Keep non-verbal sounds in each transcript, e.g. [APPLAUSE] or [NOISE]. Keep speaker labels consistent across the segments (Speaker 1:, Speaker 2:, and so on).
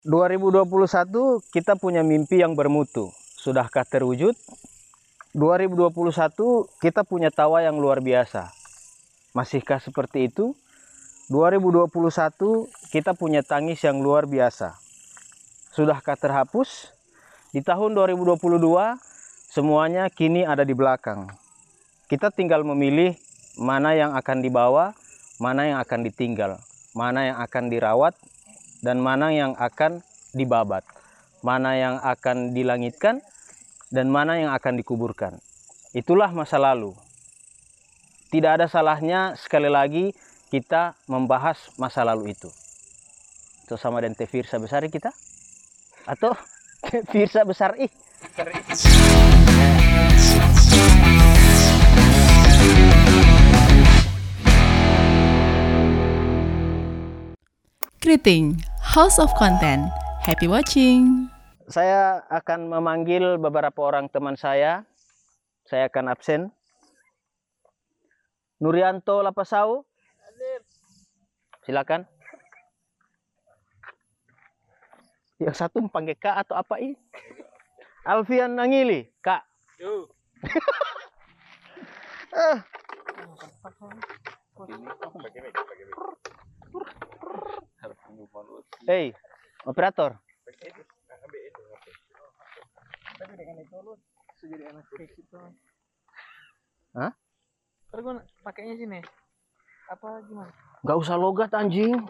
Speaker 1: 2021 kita punya mimpi yang bermutu. Sudahkah terwujud? 2021 kita punya tawa yang luar biasa. Masihkah seperti itu? 2021 kita punya tangis yang luar biasa. Sudahkah terhapus? Di tahun 2022 semuanya kini ada di belakang. Kita tinggal memilih mana yang akan dibawa, mana yang akan ditinggal, mana yang akan dirawat, dan mana yang akan dibabat, mana yang akan dilangitkan, dan mana yang akan dikuburkan. Itulah masa lalu. Tidak ada salahnya sekali lagi kita membahas masa lalu itu. Itu sama dengan Tefirsa besar kita? Atau [LAUGHS] Tefirsa besar ih?
Speaker 2: Greeting, House of Content. Happy watching.
Speaker 1: Saya akan memanggil beberapa orang teman saya. Saya akan absen. Nurianto Lapasau. Silakan. Yang satu panggil Kak atau apa ini? Alfian Nangili, Kak. Ah. [LAUGHS] Hei, operator. Tapi dengan itu lu jadi anak kayak. Hah?
Speaker 3: Terus gue pakainya sini. Apa gimana?
Speaker 1: Gak usah logat anjing.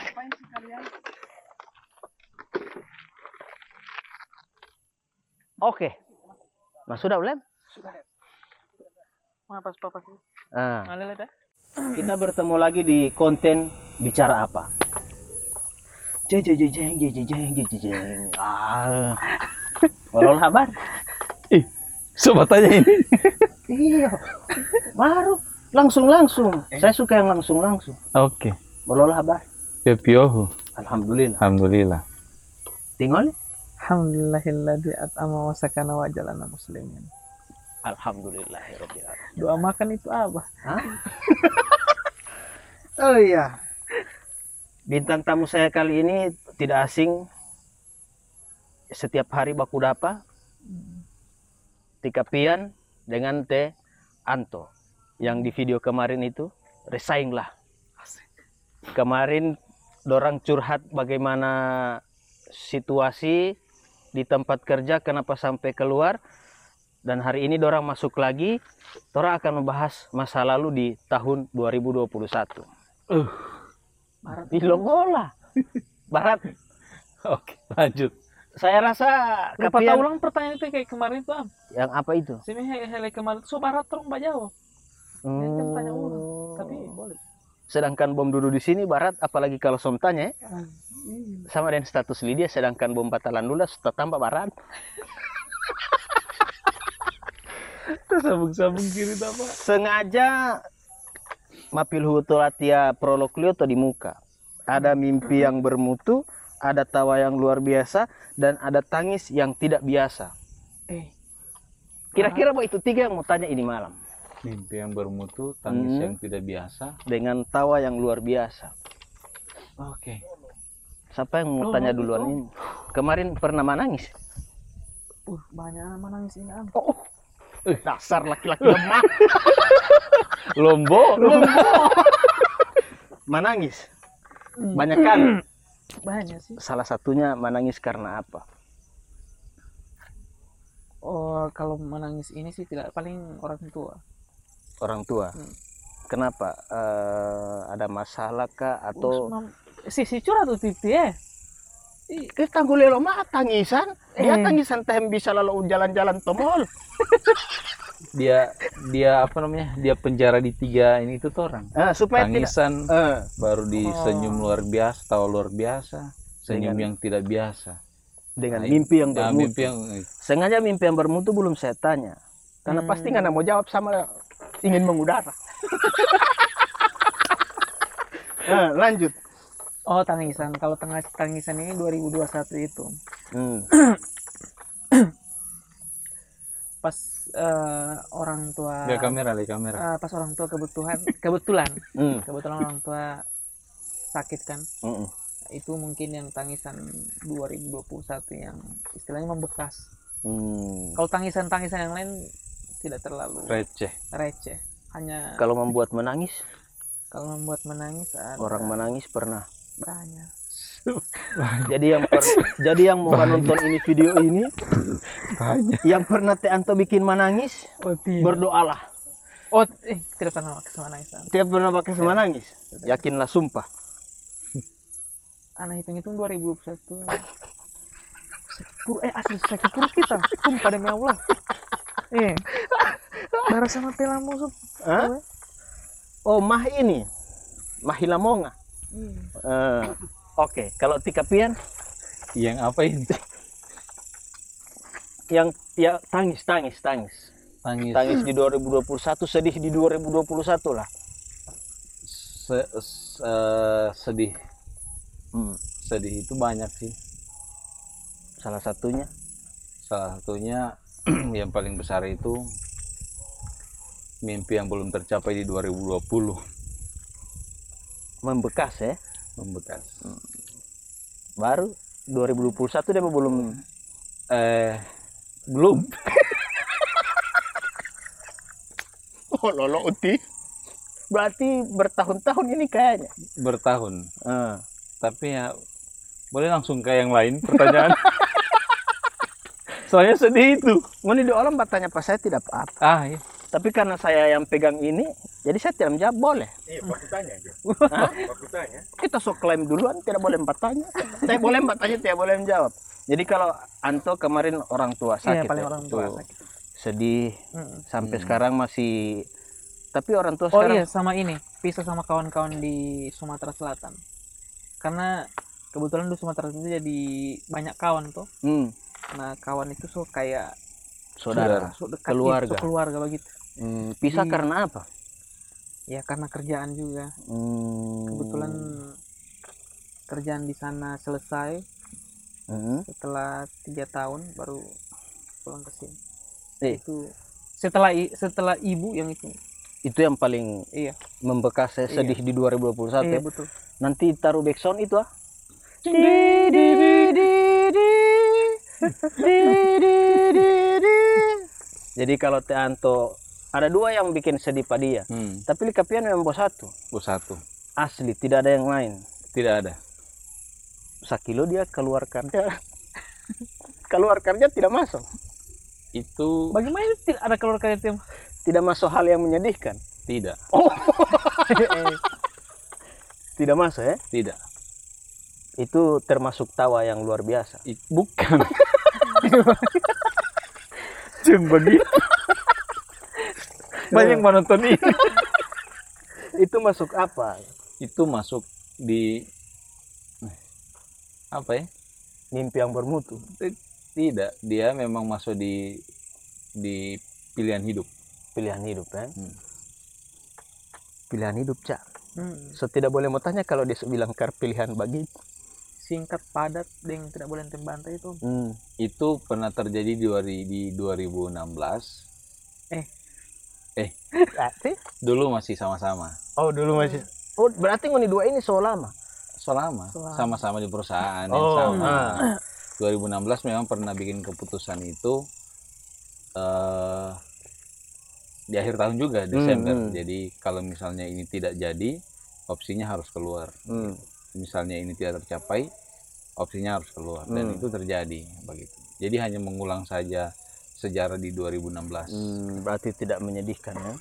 Speaker 3: Apain sih kalian?
Speaker 1: Oke. Mas sudah belum?
Speaker 3: Sudah. Mas sih Ah.
Speaker 1: Kita bertemu lagi di konten bicara apa? Jeng jeng jeng jeng jeng jeng jeng jeng. Ah. Walau kabar?
Speaker 4: Coba tanya ini.
Speaker 1: Iya. Baru langsung langsung. Saya suka yang langsung langsung.
Speaker 4: Oke.
Speaker 1: Walau kabar?
Speaker 4: Pioho.
Speaker 1: Alhamdulillah.
Speaker 4: Alhamdulillah.
Speaker 1: Tinggal?
Speaker 3: Alhamdulillahilladzi at'ama wa sakana wa jalana muslimin.
Speaker 1: Alhamdulillahirobbilalamin.
Speaker 3: Doa makan itu apa?
Speaker 1: Hah? [LAUGHS] oh iya. Bintang tamu saya kali ini tidak asing. Setiap hari baku dapa. Tika Pian dengan Teh Anto. Yang di video kemarin itu. Resaing lah. Kemarin dorang curhat bagaimana situasi di tempat kerja kenapa sampai keluar dan hari ini dorang masuk lagi Tora akan membahas masa lalu di tahun 2021
Speaker 4: Uh.
Speaker 1: Barat di Longola Barat [LAUGHS]
Speaker 4: Oke, lanjut.
Speaker 1: saya rasa Kapian-
Speaker 3: tahu ulang pertanyaan itu kayak kemarin tuh am?
Speaker 1: yang apa itu
Speaker 3: Sini hele hele kemarin so barat terus mbak jawab. Ini kan tanya ulang.
Speaker 1: Hmm.
Speaker 3: Tapi boleh.
Speaker 1: sedangkan bom duduk di sini Barat apalagi kalau som tanya ya, sama dengan status Lydia sedangkan bom Batalan Lula sudah tambah Barat [LAUGHS]
Speaker 4: Sambung-sambung kiri apa?
Speaker 1: sengaja mapil hutu latia prolog Lioto di muka. Ada mimpi yang bermutu, ada tawa yang luar biasa, dan ada tangis yang tidak biasa.
Speaker 3: Eh,
Speaker 1: Kira-kira Pak itu tiga yang mau tanya ini malam.
Speaker 4: Mimpi yang bermutu, tangis
Speaker 1: Hmm.
Speaker 4: yang tidak biasa.
Speaker 1: Dengan tawa yang luar biasa.
Speaker 4: Oke.
Speaker 1: Siapa yang mau
Speaker 3: Oh,
Speaker 1: tanya
Speaker 3: oh,
Speaker 1: duluan
Speaker 3: oh.
Speaker 1: ini? Kemarin pernah menangis?
Speaker 3: uh banyak anak nangis ini am.
Speaker 1: Eh, dasar laki-laki lemah. [LAUGHS]
Speaker 4: Lombo.
Speaker 1: menangis. [LAUGHS] Banyak kan?
Speaker 3: Banyak sih.
Speaker 1: Salah satunya menangis karena apa?
Speaker 3: Oh kalau menangis ini sih tidak paling orang tua.
Speaker 1: Orang tua.
Speaker 3: Hmm.
Speaker 1: Kenapa? Eh, ada masalah kah atau
Speaker 3: si si curhat tuh titi ya.
Speaker 1: kita tanggul lo mah tangisan dia
Speaker 3: Eh.
Speaker 1: tangisan teh bisa lalu jalan-jalan tomol [LAUGHS]
Speaker 4: Dia dia apa namanya? Dia penjara di tiga ini tuh tuh orang.
Speaker 1: Eh, supaya tidak
Speaker 4: Tangisan
Speaker 1: Eh,
Speaker 4: baru di
Speaker 3: Oh.
Speaker 4: senyum luar biasa, tawa luar biasa, senyum
Speaker 1: Dengan-
Speaker 4: yang tidak biasa.
Speaker 1: dengan
Speaker 4: Nah,
Speaker 1: mimpi yang
Speaker 4: Nah,
Speaker 1: bermutu
Speaker 4: mimpi yang
Speaker 1: sengaja mimpi yang bermutu belum saya tanya karena
Speaker 3: Hmm.
Speaker 1: pasti nggak mau jawab sama ingin mengudara Eh, [LAUGHS] lanjut
Speaker 3: Oh tangisan. Kalau tengah tangisan ini 2021 itu.
Speaker 1: Hmm. [CLEARS THROAT]
Speaker 3: pas eh, orang tua
Speaker 4: Lihat kamera, lihat kamera.
Speaker 3: eh, pas orang tua kebutuhan [LAUGHS] kebetulan
Speaker 1: Hmm.
Speaker 3: kebetulan orang tua sakit kan
Speaker 1: Mm-mm.
Speaker 3: itu mungkin yang tangisan 2021 yang istilahnya membekas
Speaker 1: Hmm.
Speaker 3: kalau tangisan-tangisan yang lain tidak terlalu
Speaker 4: receh
Speaker 3: receh hanya
Speaker 1: Kalau membuat menangis,
Speaker 3: kalau membuat menangis ada
Speaker 1: orang menangis pernah.
Speaker 3: banyak
Speaker 1: Jadi yang per- jadi yang mau nonton ini video ini, yang pernah Teh Anto bikin menangis,
Speaker 3: oh tidak
Speaker 1: berdoalah.
Speaker 3: oh eh tidak pernah pakai menangisan
Speaker 1: Tiap pernah pakai menangis, yakinlah sumpah. [LAUGHS]
Speaker 3: anak hitung-hitung 2021 sakit perut eh asli sakit perut kita. Sumpah demi Allah eh darah sama tela musuh
Speaker 1: Hah? Oh, mah ini, mahilamonga.
Speaker 3: Hmm.
Speaker 1: Eh, Oke, kalau tika pian
Speaker 4: yang apa itu
Speaker 1: yang ya, tangis, tangis, tangis.
Speaker 4: tangis
Speaker 1: Tangis di 2021, sedih di 2021 lah.
Speaker 4: Se- se- sedih
Speaker 1: Hmm.
Speaker 4: sedih itu banyak sih
Speaker 1: Salah satunya
Speaker 4: salah satunya [CLEARS THROAT] yang paling besar itu mimpi yang belum tercapai di 2020
Speaker 1: membekas ya.
Speaker 4: Membekas
Speaker 1: Baru 2021 dia belum
Speaker 4: eh belum [LAUGHS]
Speaker 1: Oh, lolo uti. Berarti bertahun-tahun ini kayaknya.
Speaker 4: bertahun
Speaker 1: Eh,
Speaker 4: tapi ya boleh langsung ke yang lain pertanyaan [LAUGHS] soalnya sedih itu
Speaker 1: Ngoni di orang bertanya pas saya tidak apa-apa.
Speaker 4: ah iya.
Speaker 1: Tapi karena saya yang pegang ini, jadi saya tidak menjawab boleh.
Speaker 5: Iya, aku tanya aja. [LAUGHS]
Speaker 1: Hah?
Speaker 5: Aku tanya.
Speaker 1: Kita sok klaim duluan, tidak boleh bertanya. Saya boleh bertanya, tidak boleh menjawab. Jadi kalau Anto kemarin orang tua
Speaker 3: Iya,
Speaker 1: sakit,
Speaker 3: paling
Speaker 1: ya?
Speaker 3: orang tua
Speaker 1: Tuh,
Speaker 3: sakit.
Speaker 1: sedih
Speaker 3: Mm.
Speaker 1: sampai
Speaker 4: Hmm.
Speaker 1: sekarang masih. Tapi orang tua
Speaker 3: Oh
Speaker 1: sekarang
Speaker 3: iya sama ini pisah sama kawan-kawan di Sumatera Selatan karena kebetulan di Sumatera Selatan itu jadi banyak kawan tuh
Speaker 1: Hmm,
Speaker 3: nah kawan itu so kayak
Speaker 1: saudara.
Speaker 3: so dekat
Speaker 1: keluarga.
Speaker 3: gitu, so keluarga begitu
Speaker 1: Hmm, pisah
Speaker 3: Di-
Speaker 1: karena apa?
Speaker 3: Ya karena kerjaan juga
Speaker 1: Hmm.
Speaker 3: kebetulan kerjaan di sana selesai
Speaker 1: Hmm.
Speaker 3: setelah tiga tahun baru pulang ke sini
Speaker 1: Eh.
Speaker 3: itu setelah setelah ibu yang itu
Speaker 1: Itu yang paling
Speaker 3: iya
Speaker 1: membekas saya
Speaker 3: Iya.
Speaker 1: sedih di 2021.
Speaker 3: iya
Speaker 1: ya.
Speaker 3: betul
Speaker 1: Nanti taruh backsound itu ah. [LAUGHS] Jadi kalau Teh Anto ada dua yang bikin sedih pada dia.
Speaker 4: hmm,
Speaker 1: Tapi Likapian memang bos satu.
Speaker 4: bos satu
Speaker 1: Asli, tidak ada yang lain.
Speaker 4: tidak ada
Speaker 1: Sakilo dia keluar kerja. [LAUGHS] keluar kerja tidak masuk.
Speaker 4: itu
Speaker 3: bagaimana itu tidak ada keluarga itu yang
Speaker 1: Tidak masuk hal yang menyedihkan.
Speaker 4: tidak [LAUGHS]
Speaker 1: Tidak masuk ya.
Speaker 4: tidak
Speaker 1: Itu termasuk tawa yang luar biasa.
Speaker 4: Bukan [LAUGHS] Jeng begitu banyak menonton ini
Speaker 1: Itu masuk apa?
Speaker 4: itu masuk di apa ya
Speaker 1: Mimpi yang bermutu.
Speaker 4: tidak dia memang masuk di di pilihan hidup
Speaker 1: Pilihan hidup kan.
Speaker 4: Hmm.
Speaker 1: Pilihan hidup, Cak.
Speaker 3: Hmm,
Speaker 1: So tidak boleh mau tanya kalau dia bilang kar pilihan bagi.
Speaker 3: singkat padat dan tidak boleh tembantai itu
Speaker 1: Hmm.
Speaker 4: itu pernah terjadi di, di 2016
Speaker 1: Berarti?
Speaker 4: dulu masih sama-sama
Speaker 1: Oh dulu masih. Oh berarti ngoni dua ini so lama.
Speaker 4: selama
Speaker 3: Selama.
Speaker 4: sama-sama di perusahaan yang
Speaker 1: Oh,
Speaker 4: sama
Speaker 1: ah.
Speaker 4: 2016 memang pernah bikin keputusan itu eh di akhir tahun juga Desember
Speaker 1: hmm.
Speaker 4: jadi kalau misalnya ini tidak jadi opsinya harus keluar
Speaker 1: Hmm.
Speaker 4: misalnya ini tidak tercapai opsinya harus keluar dan
Speaker 1: Hmm.
Speaker 4: itu terjadi begitu jadi hanya mengulang saja sejarah di 2016
Speaker 1: Hmm, berarti tidak menyedihkan ya.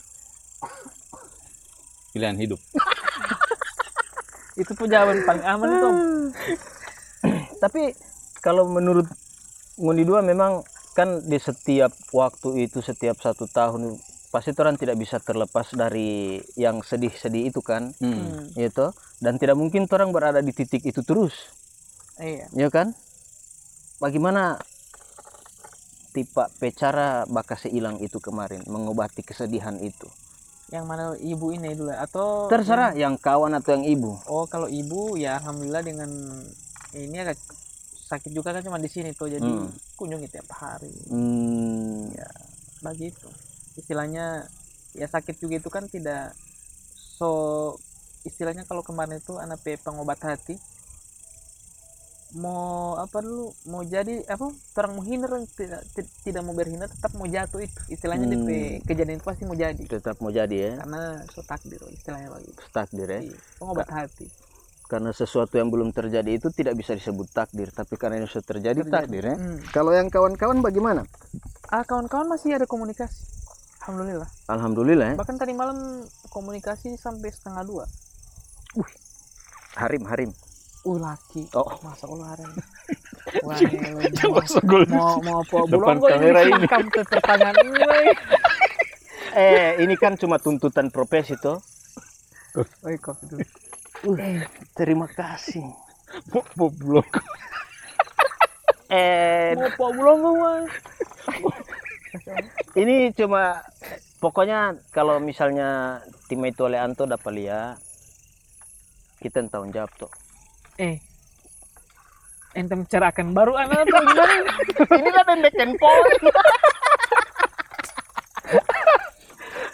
Speaker 4: pilihan hidup [LAUGHS]
Speaker 3: itu tuh jawaban paling aman itu Om. [CLEARS THROAT]
Speaker 1: Tapi kalau menurut Ngoni dua memang kan di setiap waktu itu setiap satu tahun pasti orang tidak bisa terlepas dari yang sedih-sedih itu kan,
Speaker 4: Hmm.
Speaker 3: Hmm,
Speaker 1: gitu. Dan tidak mungkin orang berada di titik itu terus,
Speaker 3: iya
Speaker 1: ya kan? Bagaimana tipe cara bakas hilang itu kemarin mengobati kesedihan itu?
Speaker 3: yang mana ibu ini dulu atau
Speaker 1: Terserah yang kawan atau yang ibu.
Speaker 3: oh kalau ibu ya alhamdulillah dengan ini agak sakit juga kan cuma di sini tuh jadi
Speaker 1: Hmm.
Speaker 3: kunjungi tiap hari
Speaker 1: Hmm,
Speaker 3: ya begitu istilahnya ya sakit juga itu kan tidak so istilahnya kalau kemarin itu anak pe pengobat hati mau apa dulu mau jadi apa orang mau hindar tidak ti- tidak mau berhindar tetap mau jatuh itu istilahnya
Speaker 1: Hmm.
Speaker 3: DP kejadian itu pasti mau jadi
Speaker 1: Tetap mau jadi ya.
Speaker 3: karena so takdir istilahnya begitu
Speaker 1: Takdir ya.
Speaker 3: Iya, pengobat hati
Speaker 1: Karena sesuatu yang belum terjadi itu tidak bisa disebut takdir, tapi karena ini sudah terjadi,
Speaker 3: Terjadi.
Speaker 1: takdir ya.
Speaker 3: Hmm.
Speaker 1: Kalau yang kawan-kawan bagaimana?
Speaker 3: ah kawan-kawan masih ada komunikasi alhamdulillah
Speaker 1: Alhamdulillah ya.
Speaker 3: bahkan tadi malam komunikasi sampai setengah dua
Speaker 1: Harim, harim.
Speaker 3: Uh laki
Speaker 1: Oh.
Speaker 3: masa [LAUGHS] ini. Wah, mau, mau mau apa belum kok
Speaker 4: kamera
Speaker 3: ini
Speaker 4: ini.
Speaker 3: kamu ke pertanyaan gue [LAUGHS]
Speaker 1: Eh, ini kan cuma tuntutan profesi toh.
Speaker 3: Oi, kok.
Speaker 1: Uh, terima kasih.
Speaker 4: Mau blok. [LAUGHS]
Speaker 1: Eh,
Speaker 3: Mau apa belum gue?
Speaker 1: ini cuma pokoknya kalau misalnya tim itu oleh Anto dapat lihat kita tanggung jawab toh.
Speaker 3: Eh, ente mencerahkan baru anak atau gimana? [LAUGHS]
Speaker 1: ini lah dendekan poin.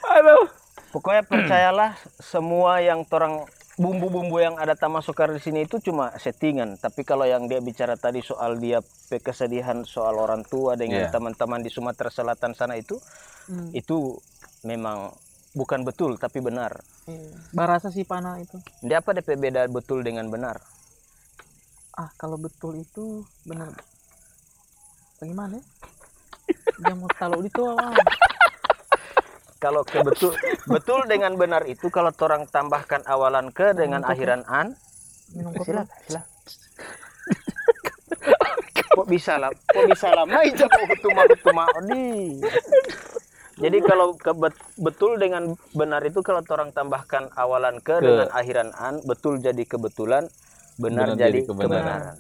Speaker 1: Aduh. Pokoknya percayalah semua yang torang bumbu-bumbu yang ada tamasukar di sini itu cuma settingan. Tapi kalau yang dia bicara tadi soal dia kesedihan soal orang tua dengan
Speaker 4: Iya.
Speaker 1: teman-teman di Sumatera Selatan sana itu,
Speaker 3: Hmm.
Speaker 1: itu memang bukan betul tapi benar.
Speaker 3: Iya. Barasa si panah itu.
Speaker 1: Dia apa DP beda betul dengan benar?
Speaker 3: Ah, kalau betul itu benar. Bagaimana? ya? [LAUGHS] Dia mau taruh itu ah.
Speaker 1: Kalau ke betul betul dengan benar itu kalau orang tambahkan awalan ke dengan
Speaker 3: kopi.
Speaker 1: akhiran an,
Speaker 3: minum kopi.
Speaker 1: silakan silakan kok bisa lah kok bisa lah mai jago hutuma hutuma odi jadi kalau ke bet- betul dengan benar itu kalau orang tambahkan awalan ke,
Speaker 4: Ke.
Speaker 1: dengan akhiran an betul jadi kebetulan benar,
Speaker 4: Benar
Speaker 1: jadi,
Speaker 4: jadi
Speaker 1: kebenaran.
Speaker 4: kebenaran.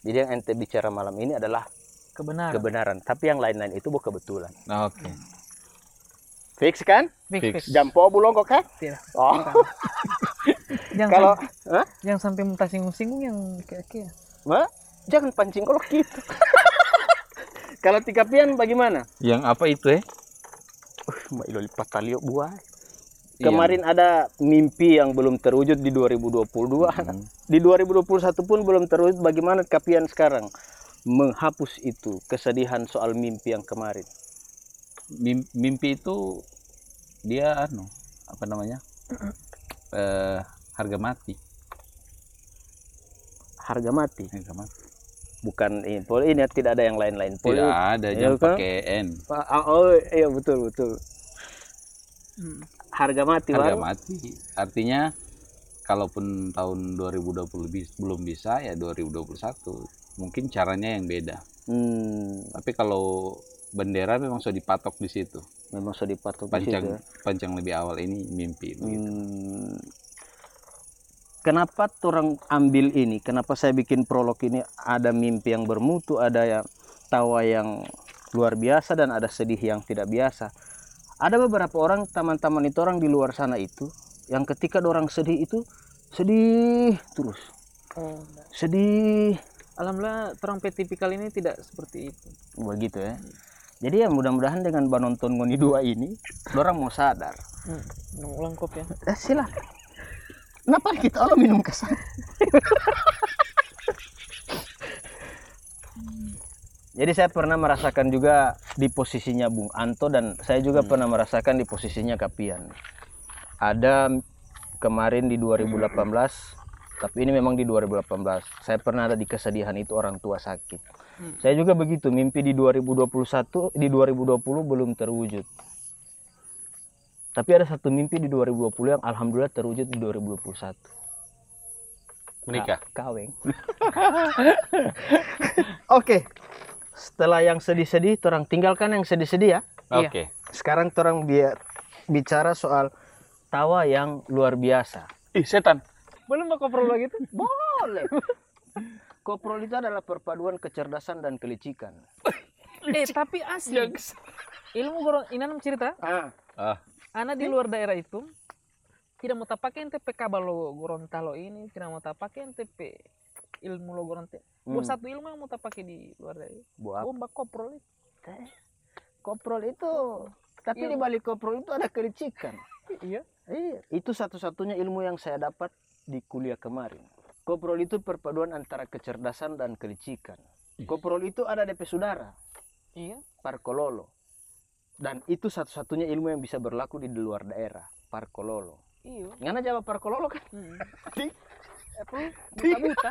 Speaker 1: jadi yang ente bicara malam ini adalah
Speaker 3: Kebenaran.
Speaker 1: kebenaran tapi yang lain-lain itu bukan kebetulan
Speaker 4: Nah, Oke.
Speaker 1: fix kan
Speaker 3: Fix,
Speaker 4: Fix.
Speaker 3: fix.
Speaker 1: jampo bulong kok kan
Speaker 3: Tidak.
Speaker 1: oh
Speaker 3: Jangan [LAUGHS]
Speaker 1: kalau
Speaker 3: jangan sampai minta singgung-singgung yang kayak-kayak.
Speaker 1: Ma, jangan pancing kolok gitu [LAUGHS] kalau tiga pian bagaimana
Speaker 4: Yang apa itu eh?
Speaker 1: Uh, Mbak Ilo lipat
Speaker 4: Iya.
Speaker 1: Kemarin ada mimpi yang belum terwujud di 2022.
Speaker 4: Hmm.
Speaker 1: Di 2021 pun belum terwujud. Bagaimana kapian sekarang menghapus itu kesedihan soal mimpi yang kemarin?
Speaker 4: Mim- Mimpi itu dia anu apa namanya? [CLEARS THROAT] eh harga mati.
Speaker 1: Harga mati.
Speaker 4: Harga mati.
Speaker 1: Bukan ini, pol ini tidak ada yang lain-lain. Pol
Speaker 4: Tidak ada
Speaker 1: Iya
Speaker 4: jangan
Speaker 1: kan?
Speaker 4: pakai N.
Speaker 1: Ah, Oh iya betul betul.
Speaker 3: Hmm.
Speaker 1: Harga mati
Speaker 4: Harga
Speaker 1: baru.
Speaker 4: mati. Artinya kalaupun tahun 2020 bis- belum bisa ya 2021 mungkin caranya yang beda.
Speaker 1: Hmm,
Speaker 4: Tapi kalau bendera memang sudah dipatok di situ.
Speaker 1: memang sudah dipatok di
Speaker 4: Pancang
Speaker 1: situ ya.
Speaker 4: pancang lebih awal ini mimpi.
Speaker 1: Hmm. Kenapa orang ambil ini? Kenapa saya bikin prolog ini? Ada mimpi yang bermutu, ada yang tawa yang luar biasa dan ada sedih yang tidak biasa. Ada beberapa orang teman-teman itu orang di luar sana itu yang ketika orang sedih itu sedih terus,
Speaker 3: Oh,
Speaker 1: sedih
Speaker 3: Alhamdulillah orang tipikal ini tidak seperti itu.
Speaker 1: begitu ya. Jadi ya mudah-mudahan dengan banonton ngoni dua ini, orang mau sadar.
Speaker 3: Hmm. Ulang kopi ya.
Speaker 1: Eh, silakan. Kenapa kita Allah minum kesan? [LAUGHS] Jadi saya pernah merasakan juga di posisinya Bung Anto dan saya juga pernah merasakan di posisinya Kapian. Ada kemarin di 2018, tapi ini memang di 2018. Saya pernah ada di kesedihan itu orang tua sakit.
Speaker 3: Hmm.
Speaker 1: Saya juga begitu, mimpi di 2021, di 2020 belum terwujud. Tapi ada satu mimpi di 2020 yang alhamdulillah terwujud di 2021.
Speaker 4: Menikah.
Speaker 1: Ka- Kaweng. [LAUGHS] Oke. Setelah yang sedih-sedih, orang tinggalkan yang sedih-sedih ya.
Speaker 3: Iya.
Speaker 4: Oke.
Speaker 1: Sekarang orang biar bicara soal tawa yang luar biasa.
Speaker 4: Ih, setan.
Speaker 3: Boleh mau koprol lagi tuh? [LAUGHS]
Speaker 1: Boleh. Koprol itu adalah perpaduan kecerdasan dan kelicikan.
Speaker 3: eh, tapi asli. Ilmu goron inanam cerita,
Speaker 1: Ah,
Speaker 4: Ah,
Speaker 3: anak di luar daerah itu tidak mau tak pakai NTP kabel lo Gorontalo ini, tidak mau tak pakai NTP ilmu logorante, teh
Speaker 1: hmm.
Speaker 3: buat satu ilmu yang mau tak pakai di luar dari.
Speaker 1: Buat
Speaker 3: gua mbak koprol itu.
Speaker 1: Koprol itu tapi
Speaker 3: iya. ilmu.
Speaker 1: di balik koprol itu ada kericikan.
Speaker 3: iya.
Speaker 1: Iya. Itu satu-satunya ilmu yang saya dapat di kuliah kemarin. Koprol itu perpaduan antara kecerdasan dan kelicikan. Koprol itu ada DP saudara.
Speaker 3: Iya.
Speaker 1: Parkololo. Dan itu satu-satunya ilmu yang bisa berlaku di luar daerah parkololo.
Speaker 3: Iya.
Speaker 1: Ngana jawab parkololo kan?
Speaker 3: Hmm. di, apa buta buta